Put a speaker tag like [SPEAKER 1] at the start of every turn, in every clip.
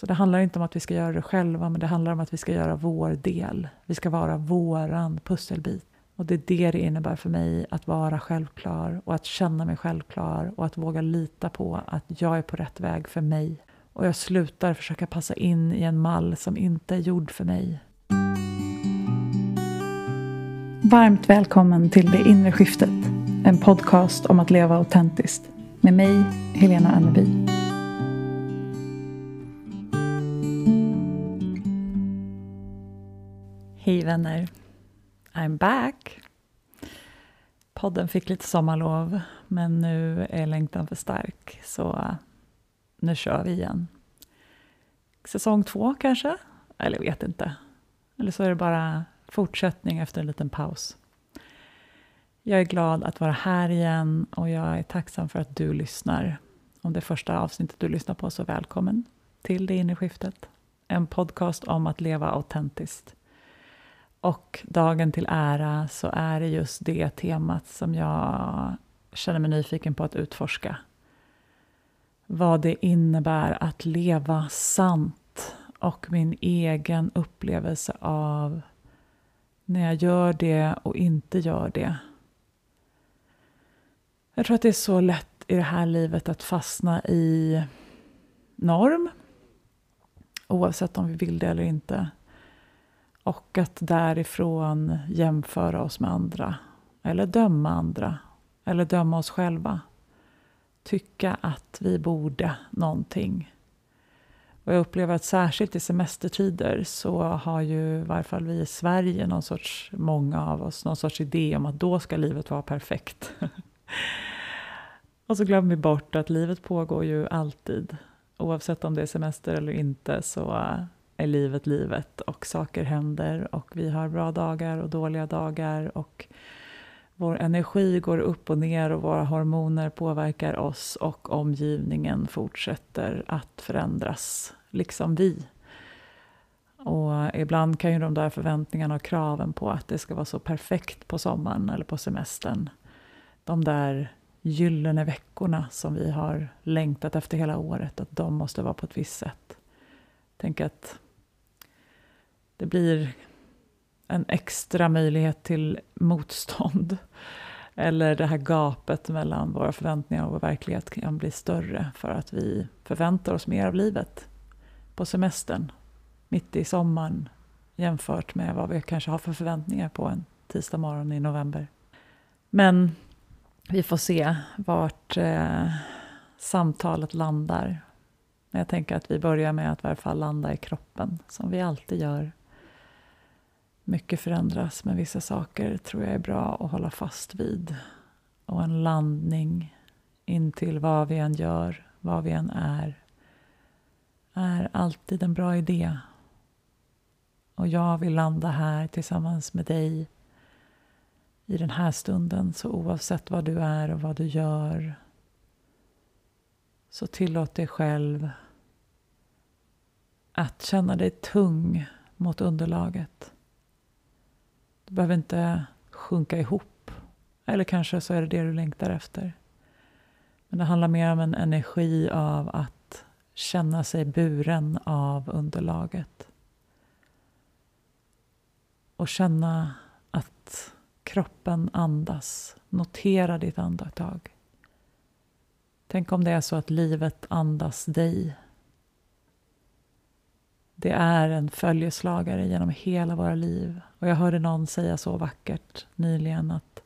[SPEAKER 1] Så det handlar inte om att vi ska göra det själva, men det handlar om att vi ska göra vår del. Vi ska vara våran pusselbit. Och det är det det innebär för mig att vara självklar och att känna mig självklar och att våga lita på att jag är på rätt väg för mig. Och jag slutar försöka passa in i en mall som inte är gjord för mig. Varmt välkommen till Det inre skiftet. En podcast om att leva autentiskt. Med mig, Helena Anneby. Hej vänner. I'm back. Podden fick lite sommarlov, men nu är längtan för stark, så nu kör vi igen. Säsong två kanske? Eller vet inte. Eller så är det bara fortsättning efter en liten paus. Jag är glad att vara här igen och jag är tacksam för att du lyssnar. Om det är första avsnittet du lyssnar på, så välkommen till Det inre skiftet. En podcast om att leva autentiskt. Och dagen till ära så är det just det temat som jag känner mig nyfiken på att utforska. Vad det innebär att leva sant och min egen upplevelse av när jag gör det och inte gör det. Jag tror att det är så lätt i det här livet att fastna i norm, oavsett om vi vill det eller inte. Och att därifrån jämföra oss med andra, eller döma andra, eller döma oss själva. Tycka att vi borde någonting. Och jag upplever att särskilt i semestertider så har ju i varje fall vi i Sverige, någon sorts, många av oss, någon sorts idé om att då ska livet vara perfekt. och så glömmer vi bort att livet pågår ju alltid. Oavsett om det är semester eller inte så är livet livet och saker händer och vi har bra dagar och dåliga dagar och vår energi går upp och ner och våra hormoner påverkar oss och omgivningen fortsätter att förändras, liksom vi. Och ibland kan ju de där förväntningarna och kraven på att det ska vara så perfekt på sommaren eller på semestern, de där gyllene veckorna som vi har längtat efter hela året, att de måste vara på ett visst sätt. Tänk att det blir en extra möjlighet till motstånd. Eller det här gapet mellan våra förväntningar och vår verklighet kan bli större för att vi förväntar oss mer av livet på semestern, mitt i sommaren jämfört med vad vi kanske har för förväntningar på en tisdag morgon i november. Men vi får se vart eh, samtalet landar. Men jag tänker att vi börjar med att i alla fall landa i kroppen, som vi alltid gör mycket förändras, men vissa saker tror jag är bra att hålla fast vid. Och en landning in till vad vi än gör, vad vi än är, är alltid en bra idé. Och jag vill landa här tillsammans med dig i den här stunden. Så oavsett vad du är och vad du gör så tillåt dig själv att känna dig tung mot underlaget. Du behöver inte sjunka ihop. Eller kanske så är det det du längtar efter. Men det handlar mer om en energi av att känna sig buren av underlaget. Och känna att kroppen andas. Notera ditt andetag. Tänk om det är så att livet andas dig det är en följeslagare genom hela våra liv. Och jag hörde någon säga så vackert nyligen att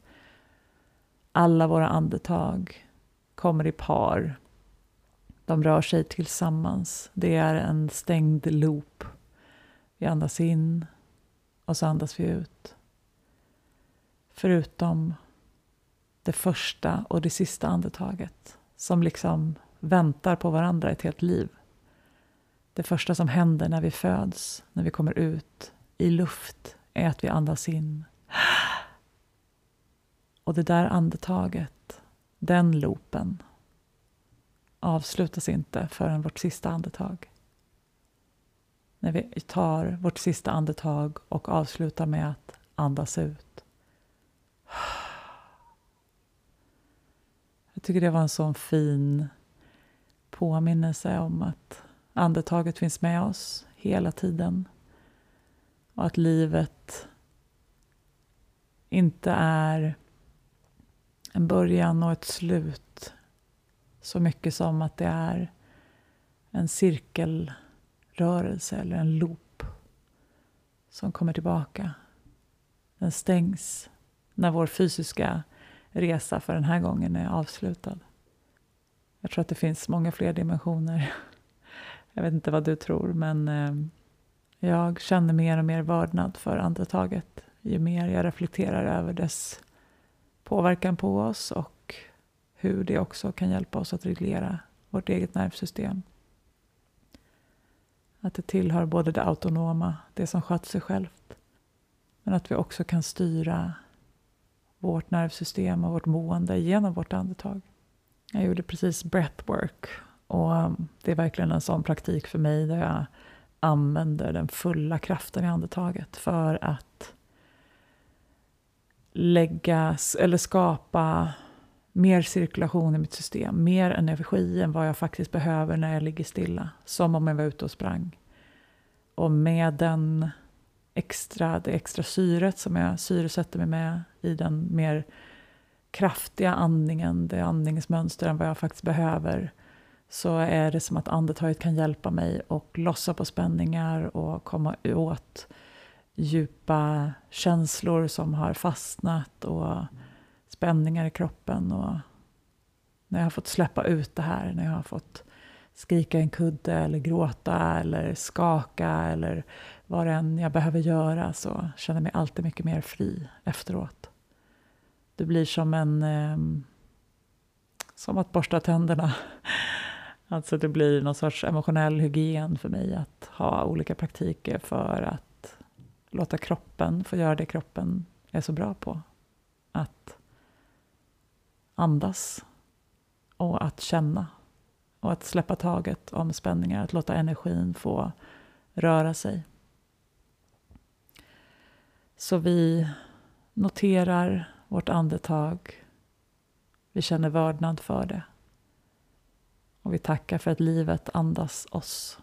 [SPEAKER 1] alla våra andetag kommer i par. De rör sig tillsammans. Det är en stängd loop. Vi andas in och så andas vi ut. Förutom det första och det sista andetaget som liksom väntar på varandra ett helt liv. Det första som händer när vi föds, när vi kommer ut i luft, är att vi andas in. Och det där andetaget, den loopen, avslutas inte förrän vårt sista andetag. När vi tar vårt sista andetag och avslutar med att andas ut. Jag tycker det var en sån fin påminnelse om att andetaget finns med oss hela tiden och att livet inte är en början och ett slut så mycket som att det är en cirkelrörelse eller en loop som kommer tillbaka. Den stängs när vår fysiska resa för den här gången är avslutad. Jag tror att det finns många fler dimensioner. Jag vet inte vad du tror, men eh, jag känner mer och mer vördnad för andetaget ju mer jag reflekterar över dess påverkan på oss och hur det också kan hjälpa oss att reglera vårt eget nervsystem. Att det tillhör både det autonoma, det som sköter sig självt, men att vi också kan styra vårt nervsystem och vårt mående genom vårt andetag. Jag gjorde precis breathwork och um, det är verkligen en sån praktik för mig där jag använder den fulla kraften i andetaget för att lägga eller skapa mer cirkulation i mitt system, mer energi än vad jag faktiskt behöver när jag ligger stilla, som om jag var ute och sprang. Och med den extra, det extra syret som jag syresätter mig med i den mer kraftiga andningen, det andningsmönster än vad jag faktiskt behöver, så är det som att andetaget kan hjälpa mig att lossa på spänningar och komma åt djupa känslor som har fastnat och spänningar i kroppen. Och när jag har fått släppa ut det här, när jag har fått skrika i en kudde eller gråta eller skaka eller vad det än jag behöver göra så känner jag mig alltid mycket mer fri efteråt. Det blir som en... Eh, som att borsta tänderna. Alltså det blir någon sorts emotionell hygien för mig att ha olika praktiker för att låta kroppen få göra det kroppen är så bra på. Att andas och att känna och att släppa taget om spänningar, att låta energin få röra sig. Så vi noterar vårt andetag. Vi känner vördnad för det. Och vi tackar för att livet andas oss.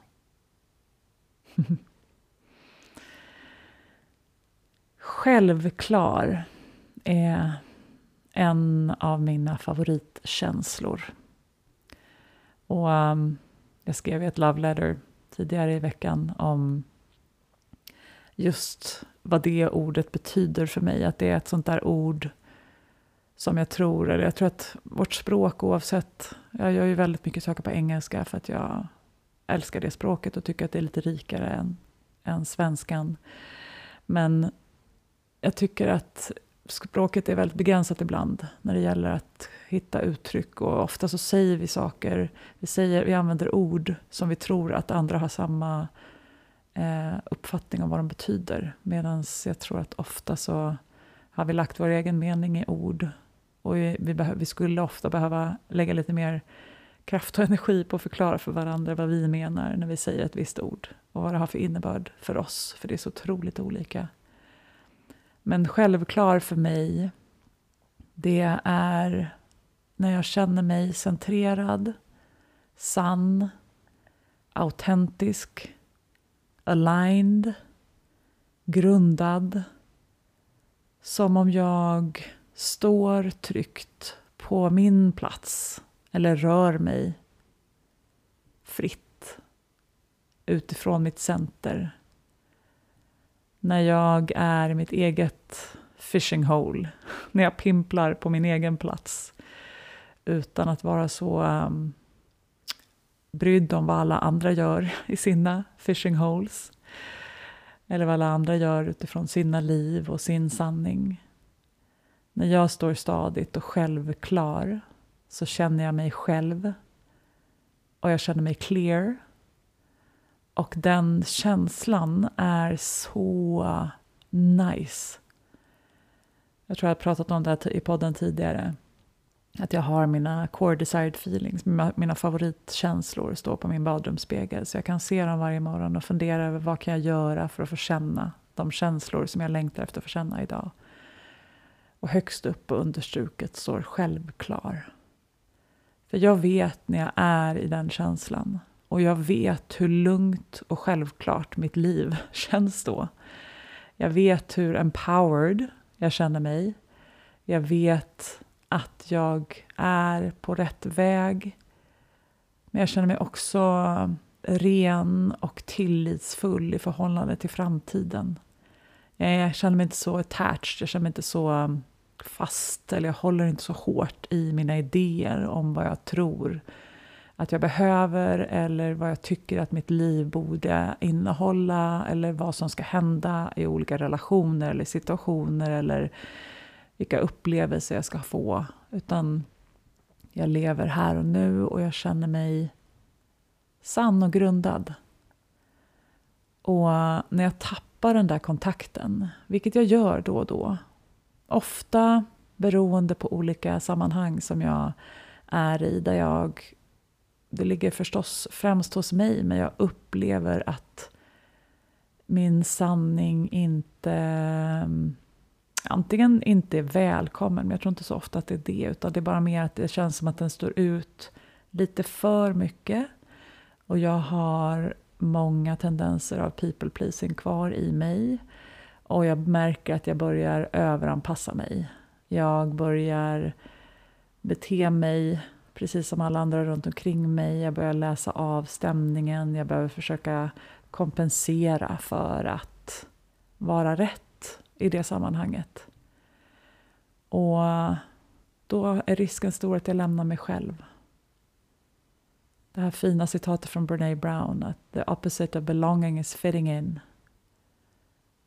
[SPEAKER 1] Självklar är en av mina favoritkänslor. Och um, jag skrev ett love letter tidigare i veckan om just vad det ordet betyder för mig. Att det är ett sånt där ord som jag tror, eller jag tror att vårt språk oavsett, jag gör ju väldigt mycket saker på engelska för att jag älskar det språket och tycker att det är lite rikare än, än svenskan. Men jag tycker att språket är väldigt begränsat ibland när det gäller att hitta uttryck och ofta så säger vi saker, vi, säger, vi använder ord som vi tror att andra har samma eh, uppfattning om vad de betyder. Medan jag tror att ofta så har vi lagt vår egen mening i ord och vi, vi, vi skulle ofta behöva lägga lite mer kraft och energi på att förklara för varandra vad vi menar när vi säger ett visst ord och vad det har för innebörd för oss, för det är så otroligt olika. Men självklar för mig, det är när jag känner mig centrerad, sann, autentisk, aligned, grundad. Som om jag står tryggt på min plats eller rör mig fritt utifrån mitt center när jag är i mitt eget fishing hole, när jag pimplar på min egen plats utan att vara så um, brydd om vad alla andra gör i sina fishing holes eller vad alla andra gör utifrån sina liv och sin sanning. När jag står stadigt och självklar så känner jag mig själv och jag känner mig clear och den känslan är så nice. Jag tror jag har pratat om det i podden tidigare. Att jag har mina core desired feelings, mina favoritkänslor står på min badrumsspegel. Så jag kan se dem varje morgon och fundera över vad kan jag göra för att få känna de känslor som jag längtar efter att få känna idag. Och högst upp och understruket står självklar. För jag vet när jag är i den känslan Och jag vet hur lugnt och självklart mitt liv känns då. Jag vet hur empowered jag känner mig. Jag vet att jag är på rätt väg. Men jag känner mig också ren och tillitsfull i förhållande till framtiden. Jag känner mig inte så attached, jag känner mig inte så fast eller jag håller inte så hårt i mina idéer om vad jag tror att jag behöver eller vad jag tycker att mitt liv borde innehålla eller vad som ska hända i olika relationer eller situationer eller vilka upplevelser jag ska få. Utan jag lever här och nu och jag känner mig sann och grundad. Och när jag tappar den där kontakten, vilket jag gör då och då, ofta beroende på olika sammanhang som jag är i, där jag det ligger förstås främst hos mig, men jag upplever att min sanning inte antingen inte är välkommen, men jag tror inte så ofta att det är det, utan det är bara mer att det känns som att den står ut lite för mycket. Och jag har många tendenser av people pleasing kvar i mig. Och jag märker att jag börjar överanpassa mig. Jag börjar bete mig precis som alla andra runt omkring mig. Jag börjar läsa av stämningen. Jag behöver försöka kompensera för att vara rätt i det sammanhanget. Och då är risken stor att jag lämnar mig själv. Det här fina citatet från Brene Brown, att the opposite of belonging is fitting in.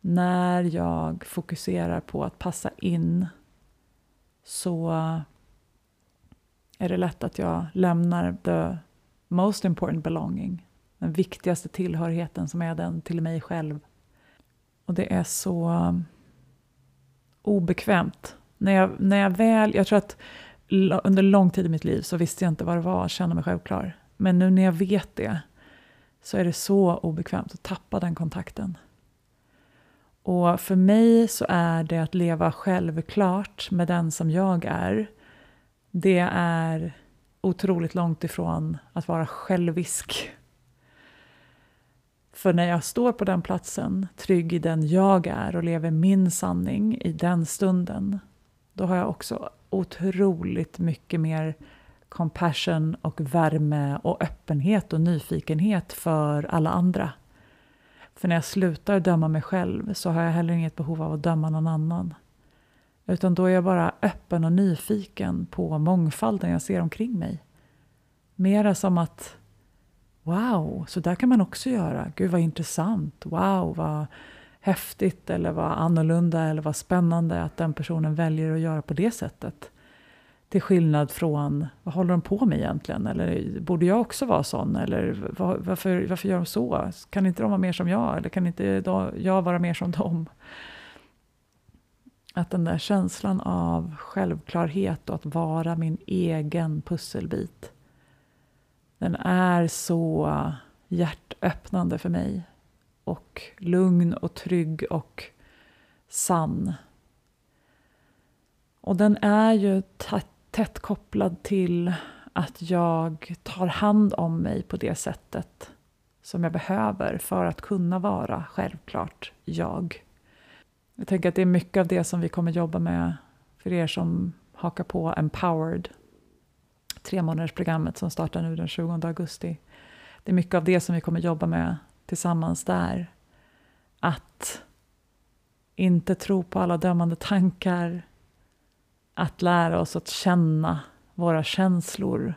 [SPEAKER 1] När jag fokuserar på att passa in så är det lätt att jag lämnar the most important belonging. Den viktigaste tillhörigheten som är den till mig själv. Och det är så obekvämt. När jag, när jag väl, jag tror att under lång tid i mitt liv så visste jag inte vad det var att känna mig självklar. Men nu när jag vet det så är det så obekvämt att tappa den kontakten. Och för mig så är det att leva självklart med den som jag är det är otroligt långt ifrån att vara självisk. För när jag står på den platsen, trygg i den jag är och lever min sanning i den stunden, då har jag också otroligt mycket mer compassion och värme och öppenhet och nyfikenhet för alla andra. För när jag slutar döma mig själv så har jag heller inget behov av att döma någon annan. Utan då är jag bara öppen och nyfiken på mångfalden jag ser omkring mig. Mera som att Wow, så där kan man också göra. Gud vad intressant. Wow, vad häftigt eller vad annorlunda eller vad spännande att den personen väljer att göra på det sättet. Till skillnad från, vad håller de på med egentligen? Eller borde jag också vara sån? Eller varför, varför gör de så? Kan inte de vara mer som jag? Eller kan inte jag vara mer som dem? Att den där känslan av självklarhet och att vara min egen pusselbit den är så hjärtöppnande för mig. Och lugn och trygg och sann. Och den är ju tätt kopplad till att jag tar hand om mig på det sättet som jag behöver för att kunna vara självklart jag. Jag tänker att det är mycket av det som vi kommer jobba med för er som hakar på Empowered, tre månaders programmet som startar nu den 20 augusti. Det är mycket av det som vi kommer jobba med tillsammans där. Att inte tro på alla dömande tankar, att lära oss att känna våra känslor.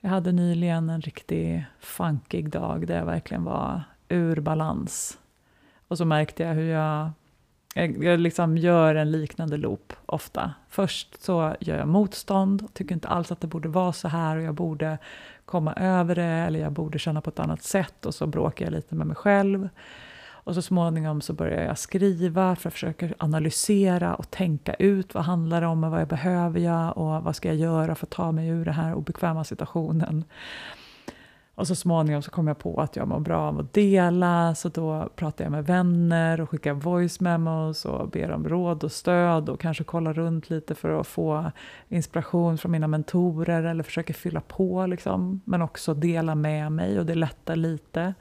[SPEAKER 1] Jag hade nyligen en riktigt funkig dag där jag verkligen var ur balans. Och så märkte jag hur jag jag, jag liksom gör en liknande loop ofta. Först så gör jag motstånd, tycker inte alls att det borde vara så här och jag borde komma över det eller jag borde känna på ett annat sätt och så bråkar jag lite med mig själv. Och så småningom så börjar jag skriva för att försöka analysera och tänka ut vad handlar det om och vad behöver jag och vad ska jag göra för att ta mig ur den här obekväma situationen. Och så småningom så kom jag på att jag mår bra av att dela, så då pratar jag med vänner och skickar voice memos och ber om råd och stöd och kanske kollar runt lite för att få inspiration från mina mentorer eller försöker fylla på liksom, men också dela med mig och det lättar lite.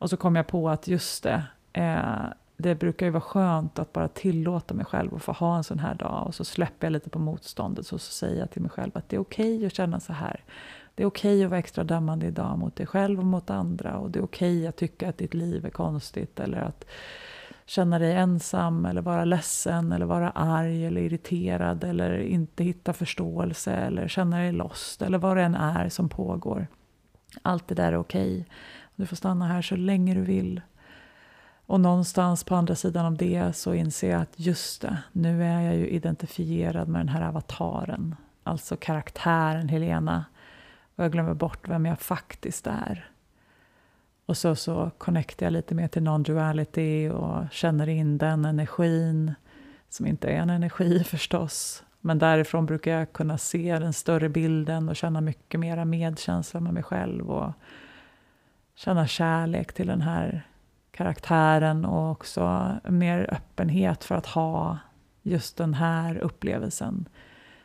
[SPEAKER 1] Och så kom jag på att just det, eh, det brukar ju vara skönt att bara tillåta mig själv att få ha en sån här dag och så släpper jag lite på motståndet och så säger jag till mig själv att det är okej okay att känna så här. Det är okej okay att vara extra dömande idag mot dig själv och mot andra och det är okej okay att tycka att ditt liv är konstigt eller att känna dig ensam eller vara ledsen eller vara arg eller irriterad eller inte hitta förståelse eller känna dig lost eller vad det än är som pågår. Allt det där är okej. Du får stanna här så länge du vill. Och någonstans på andra sidan om det så inser jag att just det, nu är jag ju identifierad med den här avataren. Alltså karaktären Helena. Och jag glömmer bort vem jag faktiskt är. Och så, så connectar jag lite mer till non-duality och känner in den energin, som inte är en energi förstås. Men därifrån brukar jag kunna se den större bilden och känna mycket mera medkänsla med mig själv och känna kärlek till den här karaktären och också mer öppenhet för att ha just den här upplevelsen.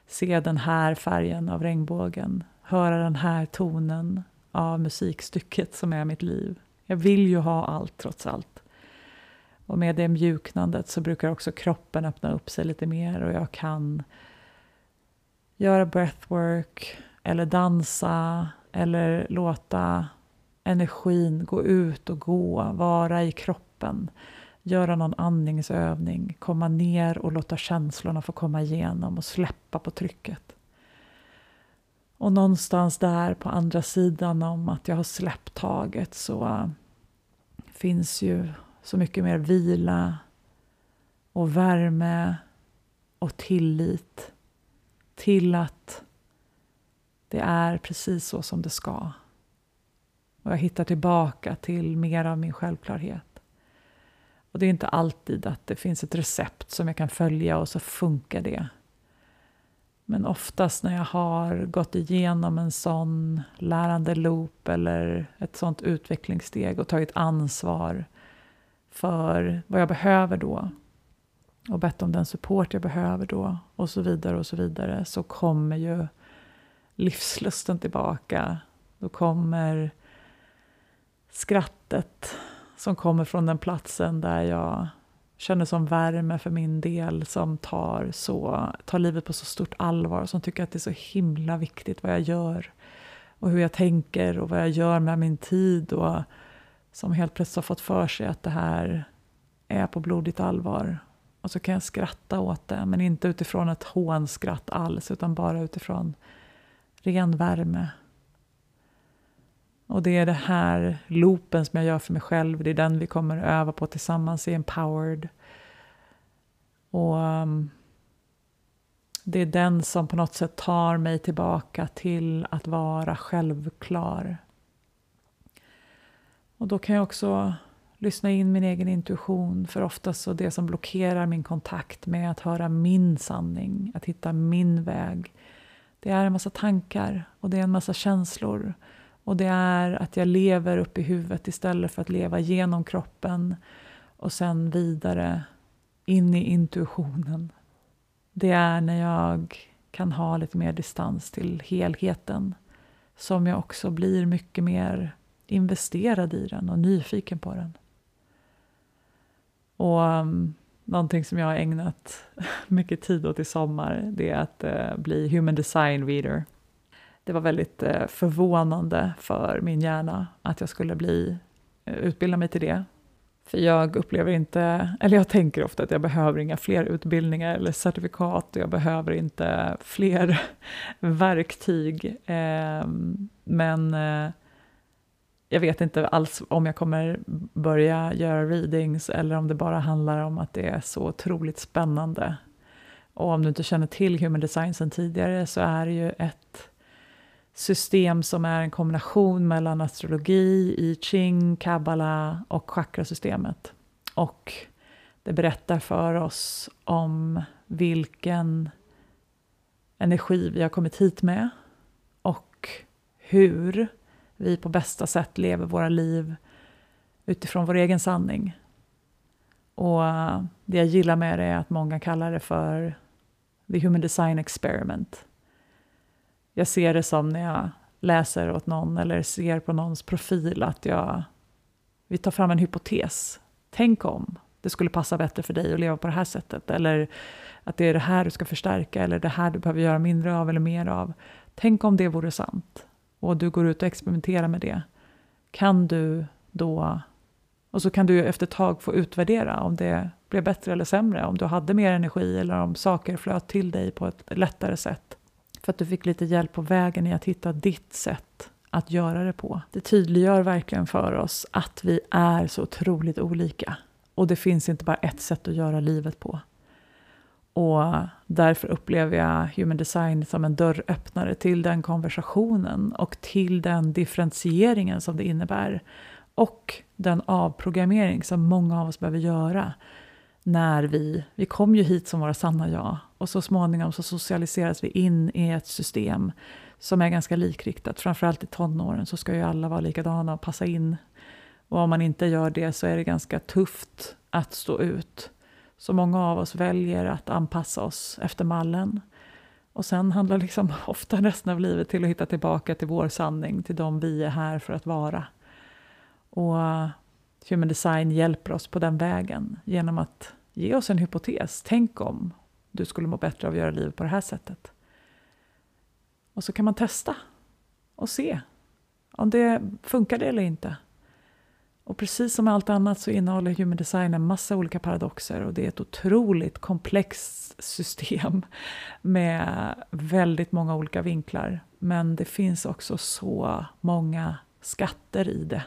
[SPEAKER 1] Se den här färgen av regnbågen, höra den här tonen av musikstycket som är mitt liv. Jag vill ju ha allt trots allt. Och med det mjuknandet så brukar också kroppen öppna upp sig lite mer och jag kan göra breathwork eller dansa eller låta energin gå ut och gå, vara i kroppen, göra någon andningsövning, komma ner och låta känslorna få komma igenom och släppa på trycket. Och någonstans där på andra sidan om att jag har släppt taget så äh, finns ju så mycket mer vila och värme och tillit till att det är precis så som det ska. Och jag hittar tillbaka till mer av min självklarhet. Och det är inte alltid att det finns ett recept som jag kan följa och så funkar det. Men oftast när jag har gått igenom en sån lärande loop eller ett sånt utvecklingssteg och tagit ansvar för vad jag behöver då och bett om den support jag behöver då och så vidare och så vidare så kommer ju livslusten tillbaka. Då kommer skrattet som kommer från den platsen där jag känner som värme för min del som tar, så, tar livet på så stort allvar, och som tycker att det är så himla viktigt vad jag gör och hur jag tänker och vad jag gör med min tid och som helt plötsligt har fått för sig att det här är på blodigt allvar. Och så kan jag skratta åt det, men inte utifrån ett hånskratt alls, utan bara utifrån ren värme och det är det här loopen som jag gör för mig själv. Det är den vi kommer öva på tillsammans i Empowered. Och um, det är den som på något sätt tar mig tillbaka till att vara självklar. Och då kan jag också lyssna in min egen intuition. För oftast så det som blockerar min kontakt med att höra min sanning, att hitta min väg. Det är en massa tankar och det är en massa känslor. Och det är att jag lever upp i huvudet istället för att leva genom kroppen och sen vidare in i intuitionen. Det är när jag kan ha lite mer distans till helheten som jag också blir mycket mer investerad i den och nyfiken på den. Och um, någonting som jag har ägnat mycket tid åt i sommar det är att uh, bli human design reader det var väldigt eh, förvånande för min hjärna att jag skulle bli, eh, utbilda mig till det. För jag upplever inte, eller jag tänker ofta att jag behöver inga fler utbildningar eller certifikat, jag behöver inte fler verktyg. Ehm, men eh, jag vet inte alls om jag kommer börja göra readings eller om det bara handlar om att det är så otroligt spännande. Och om du inte känner till human design sedan tidigare så är det ju ett system som är en kombination mellan astrologi, I Ching, kabbala och chakrasystemet. Och det berättar för oss om vilken energi vi har kommit hit med och hur vi på bästa sätt lever våra liv utifrån vår egen sanning. Och det jag gillar med det är att många kallar det för the human design experiment. Jag ser det som när jag läser åt någon eller ser på någons profil att jag, vi tar fram en hypotes. Tänk om det skulle passa bättre för dig att leva på det här sättet. Eller att det är det här du ska förstärka eller det här du behöver göra mindre av eller mer av. Tänk om det vore sant och du går ut och experimenterar med det. Kan du då... Och så kan du efter ett tag få utvärdera om det blev bättre eller sämre. Om du hade mer energi eller om saker flöt till dig på ett lättare sätt. För att du fick lite hjälp på vägen i att hitta ditt sätt att göra det på. Det tydliggör verkligen för oss att vi är så otroligt olika. Och det finns inte bara ett sätt att göra livet på. Och därför upplever jag human design som en dörröppnare till den konversationen och till den differentieringen som det innebär. Och den avprogrammering som många av oss behöver göra när vi, vi kom ju hit som våra sanna jag och så småningom så socialiseras vi in i ett system som är ganska likriktat. Framförallt i tonåren så ska ju alla vara likadana och passa in. Och om man inte gör det så är det ganska tufft att stå ut. Så många av oss väljer att anpassa oss efter mallen. Och sen handlar liksom ofta resten av livet till att hitta tillbaka till vår sanning, till de vi är här för att vara. Och Human Design hjälper oss på den vägen genom att ge oss en hypotes. Tänk om du skulle må bättre av att göra livet på det här sättet. Och så kan man testa och se om det funkar det eller inte. Och precis som allt annat så innehåller human design en massa olika paradoxer och det är ett otroligt komplext system med väldigt många olika vinklar. Men det finns också så många skatter i det.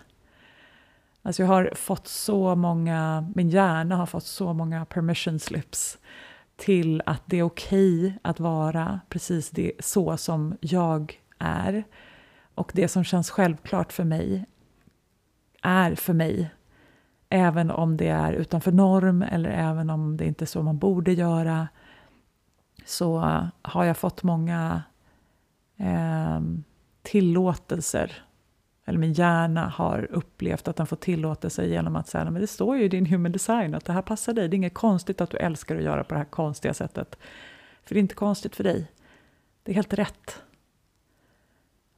[SPEAKER 1] Alltså jag har fått så många, min hjärna har fått så många permission slips till att det är okej okay att vara precis det, så som jag är. Och det som känns självklart för mig är för mig. Även om det är utanför norm eller även om det inte är så man borde göra så har jag fått många eh, tillåtelser eller min hjärna har upplevt att den får tillåtelse genom att säga men det står ju i din human design att det här passar dig. Det är inget konstigt att du älskar att göra på det här konstiga sättet. För det är inte konstigt för dig. Det är helt rätt.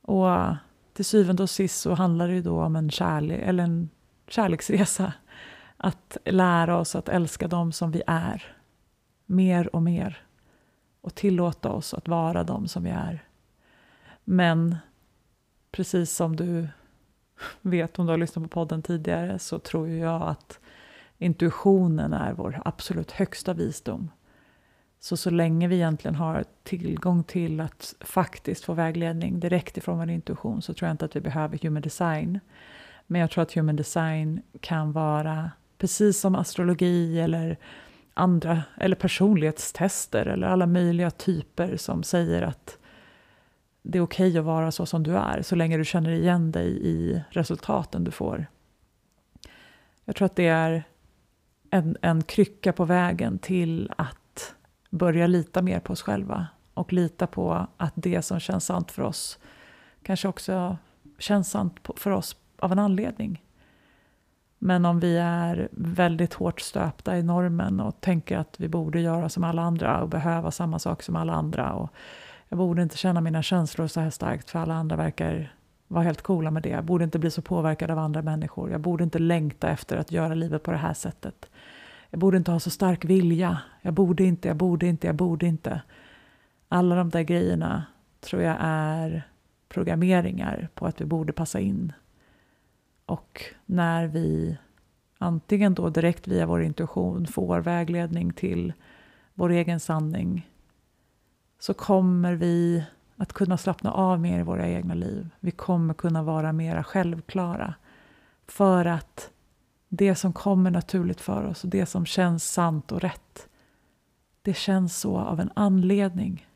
[SPEAKER 1] Och till syvende och sist så handlar det ju då om en, kärlek, eller en kärleksresa. Att lära oss att älska dem som vi är. Mer och mer. Och tillåta oss att vara dem som vi är. Men precis som du vet om du har lyssnat på podden tidigare så tror jag att intuitionen är vår absolut högsta visdom. Så så länge vi egentligen har tillgång till att faktiskt få vägledning direkt ifrån vår intuition så tror jag inte att vi behöver human design. Men jag tror att human design kan vara precis som astrologi eller andra eller personlighetstester eller alla möjliga typer som säger att det är okej okay att vara så som du är så länge du känner igen dig i resultaten du får. Jag tror att det är en, en krycka på vägen till att börja lita mer på oss själva och lita på att det som känns sant för oss kanske också känns sant för oss av en anledning. Men om vi är väldigt hårt stöpta i normen och tänker att vi borde göra som alla andra och behöva samma sak som alla andra och jag borde inte känna mina känslor så här starkt för alla andra verkar vara helt coola med det. Jag borde inte bli så påverkad av andra människor. Jag borde inte längta efter att göra livet på det här sättet. Jag borde inte ha så stark vilja. Jag borde inte, jag borde inte, jag borde inte. Alla de där grejerna tror jag är programmeringar på att vi borde passa in. Och när vi antingen då direkt via vår intuition får vägledning till vår egen sanning så kommer vi att kunna slappna av mer i våra egna liv. Vi kommer kunna vara mera självklara. För att det som kommer naturligt för oss och det som känns sant och rätt, det känns så av en anledning.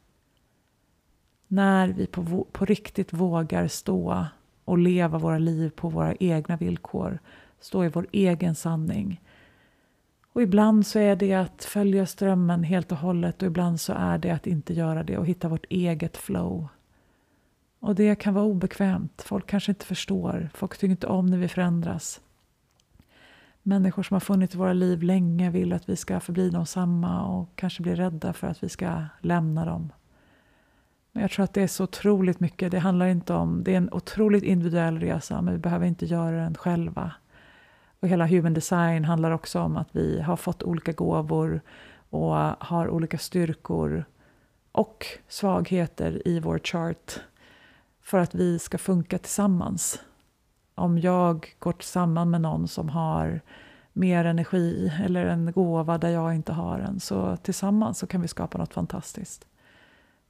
[SPEAKER 1] När vi på, på riktigt vågar stå och leva våra liv på våra egna villkor, stå i vår egen sanning, och ibland så är det att följa strömmen helt och hållet och ibland så är det att inte göra det och hitta vårt eget flow. Och det kan vara obekvämt. Folk kanske inte förstår. Folk tycker inte om när vi förändras. Människor som har funnits i våra liv länge vill att vi ska förbli de samma och kanske blir rädda för att vi ska lämna dem. Men jag tror att det är så otroligt mycket. Det handlar inte om, det är en otroligt individuell resa men vi behöver inte göra den själva. Och hela human design handlar också om att vi har fått olika gåvor och har olika styrkor och svagheter i vår chart för att vi ska funka tillsammans. Om jag går samman med någon som har mer energi eller en gåva där jag inte har en, så tillsammans så kan vi skapa något fantastiskt.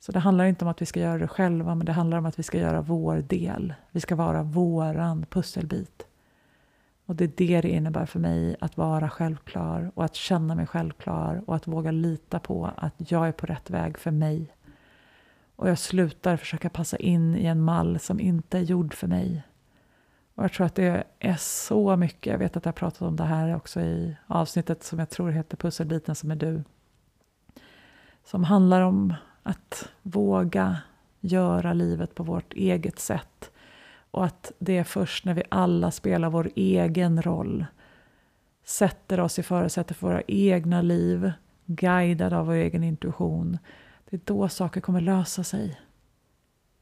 [SPEAKER 1] Så det handlar inte om att vi ska göra det själva, men det handlar om att vi ska göra vår del. Vi ska vara våran pusselbit. Och det är det det innebär för mig att vara självklar och att känna mig självklar och att våga lita på att jag är på rätt väg för mig. Och jag slutar försöka passa in i en mall som inte är gjord för mig. Och jag tror att det är så mycket, jag vet att jag pratat om det här också i avsnittet som jag tror heter Pusselbiten som är du. Som handlar om att våga göra livet på vårt eget sätt. Och att det är först när vi alla spelar vår egen roll, sätter oss i förutsättning för våra egna liv, guidade av vår egen intuition, det är då saker kommer lösa sig.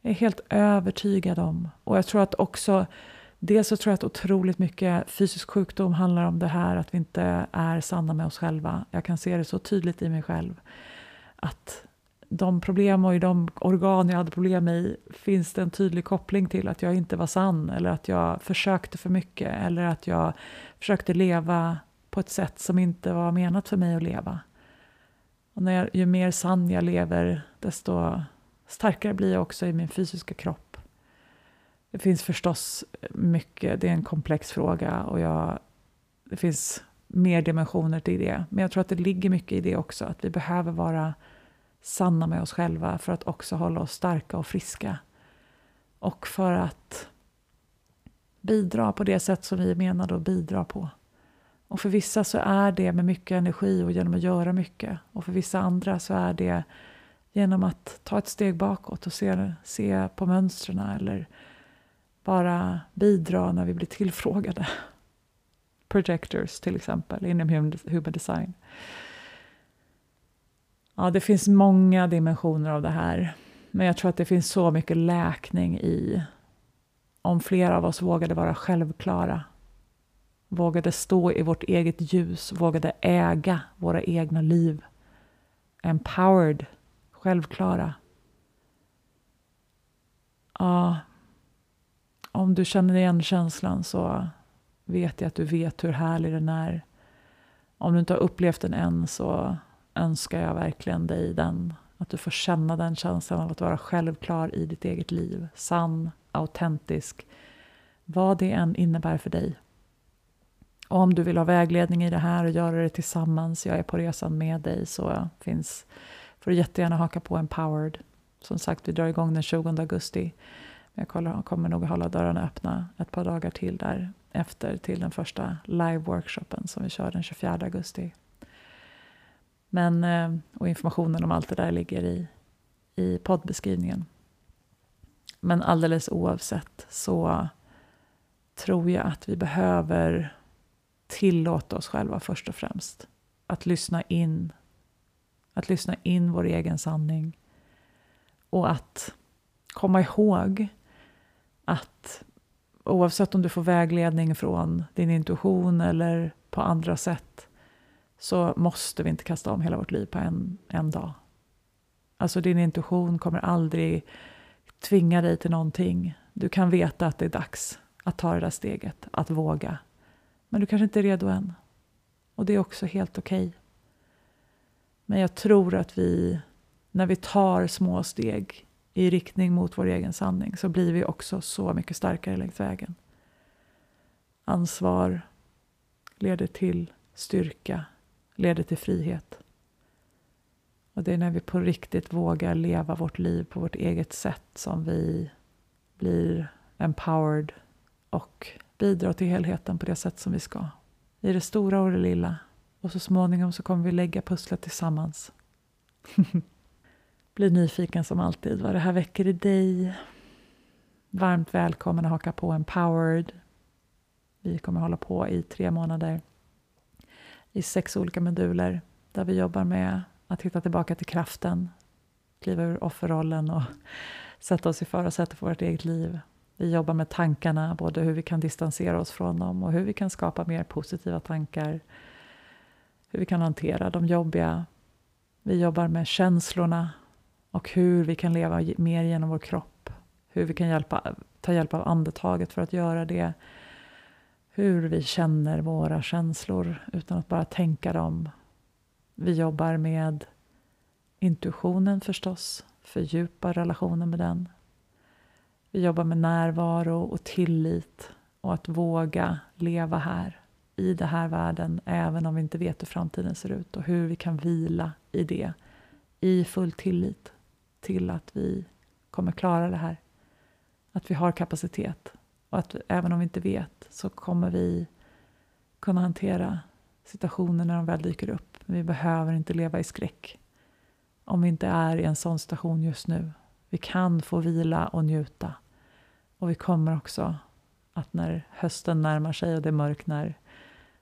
[SPEAKER 1] Jag är helt övertygad om. Och jag tror att också, dels så tror jag att otroligt mycket fysisk sjukdom handlar om det här att vi inte är sanna med oss själva. Jag kan se det så tydligt i mig själv. Att de problem och i de organ jag hade problem i finns det en tydlig koppling till att jag inte var sann eller att jag försökte för mycket eller att jag försökte leva på ett sätt som inte var menat för mig att leva. Och när jag, ju mer sann jag lever, desto starkare blir jag också i min fysiska kropp. Det finns förstås mycket, det är en komplex fråga och jag, det finns mer dimensioner till det. Men jag tror att det ligger mycket i det också, att vi behöver vara sanna med oss själva för att också hålla oss starka och friska. Och för att bidra på det sätt som vi är menade att bidra på. Och för vissa så är det med mycket energi och genom att göra mycket. Och för vissa andra så är det genom att ta ett steg bakåt och se, se på mönstren eller bara bidra när vi blir tillfrågade. Projectors till exempel inom human design. Ja, det finns många dimensioner av det här. Men jag tror att det finns så mycket läkning i om flera av oss vågade vara självklara vågade stå i vårt eget ljus, vågade äga våra egna liv. Empowered, självklara. Ja, om du känner igen känslan så vet jag att du vet hur härlig den är. Om du inte har upplevt den än så önskar jag verkligen dig den. Att du får känna den känslan av att vara självklar i ditt eget liv. Sann, autentisk. Vad det än innebär för dig. Och om du vill ha vägledning i det här och göra det tillsammans, jag är på resan med dig, så finns, får du jättegärna haka på Empowered. Som sagt, vi drar igång den 20 augusti. Jag kommer nog hålla dörrarna öppna ett par dagar till där efter till den första live-workshopen som vi kör den 24 augusti. Men, eh, och informationen om allt det där ligger i, i poddbeskrivningen. Men alldeles oavsett så tror jag att vi behöver tillåta oss själva först och främst. Att lyssna in. Att lyssna in vår egen sanning. Och att komma ihåg att oavsett om du får vägledning från din intuition eller på andra sätt så måste vi inte kasta om hela vårt liv på en, en dag. Alltså din intuition kommer aldrig tvinga dig till någonting. Du kan veta att det är dags att ta det där steget, att våga. Men du kanske inte är redo än. Och det är också helt okej. Okay. Men jag tror att vi, när vi tar små steg i riktning mot vår egen sanning så blir vi också så mycket starkare längs vägen. Ansvar leder till styrka, leder till frihet. Och det är när vi på riktigt vågar leva vårt liv på vårt eget sätt som vi blir empowered och bidrar till helheten på det sätt som vi ska. I det stora och det lilla. Och så småningom så kommer vi lägga pusslet tillsammans. Bli nyfiken som alltid vad det här väcker i dig. varmt välkommen att haka på Empowered. Vi kommer hålla på i tre månader i sex olika moduler där vi jobbar med att hitta tillbaka till kraften, kliva ur offerrollen och sätta oss i förarsätet för vårt eget liv. Vi jobbar med tankarna, både hur vi kan distansera oss från dem och hur vi kan skapa mer positiva tankar. Hur vi kan hantera de jobbiga. Vi jobbar med känslorna och hur vi kan leva mer genom vår kropp. Hur vi kan hjälpa, ta hjälp av andetaget för att göra det. Hur vi känner våra känslor utan att bara tänka dem. Vi jobbar med intuitionen förstås, fördjupa relationen med den. Vi jobbar med närvaro och tillit och att våga leva här i den här världen även om vi inte vet hur framtiden ser ut och hur vi kan vila i det i full tillit till att vi kommer klara det här. Att vi har kapacitet och att även om vi inte vet så kommer vi kunna hantera situationer när de väl dyker upp. Vi behöver inte leva i skräck om vi inte är i en sån situation just nu. Vi kan få vila och njuta. Och vi kommer också att när hösten närmar sig och det mörknar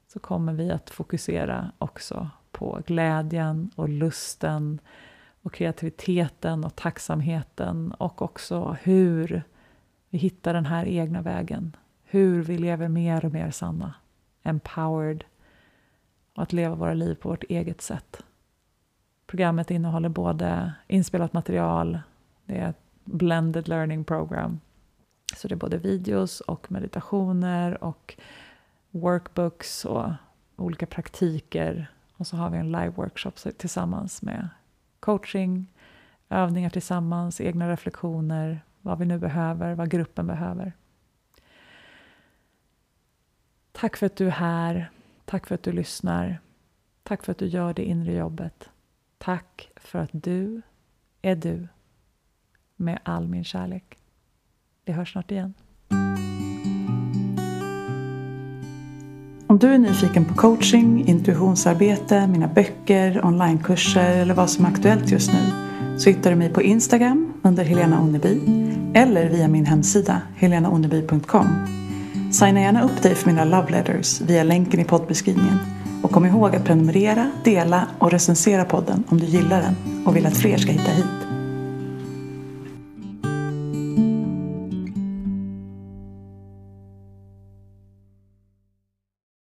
[SPEAKER 1] så kommer vi att fokusera också på glädjen och lusten och kreativiteten och tacksamheten och också hur vi hittar den här egna vägen. Hur vi lever mer och mer sanna, empowered och att leva våra liv på vårt eget sätt. Programmet innehåller både inspelat material, det är ett blended learning program. Så det är både videos och meditationer och workbooks och olika praktiker. Och så har vi en live workshop tillsammans med coaching, övningar tillsammans, egna reflektioner, vad vi nu behöver, vad gruppen behöver. Tack för att du är här. Tack för att du lyssnar. Tack för att du gör det inre jobbet. Tack för att du är du med all min kärlek. Vi hörs snart igen.
[SPEAKER 2] Om du är nyfiken på coaching, intuitionsarbete, mina böcker, onlinekurser eller vad som är aktuellt just nu så hittar du mig på Instagram under Helena Onneby eller via min hemsida helenaonneby.com. Signa gärna upp dig för mina love letters via länken i poddbeskrivningen och kom ihåg att prenumerera, dela och recensera podden om du gillar den och vill att fler ska hitta hit.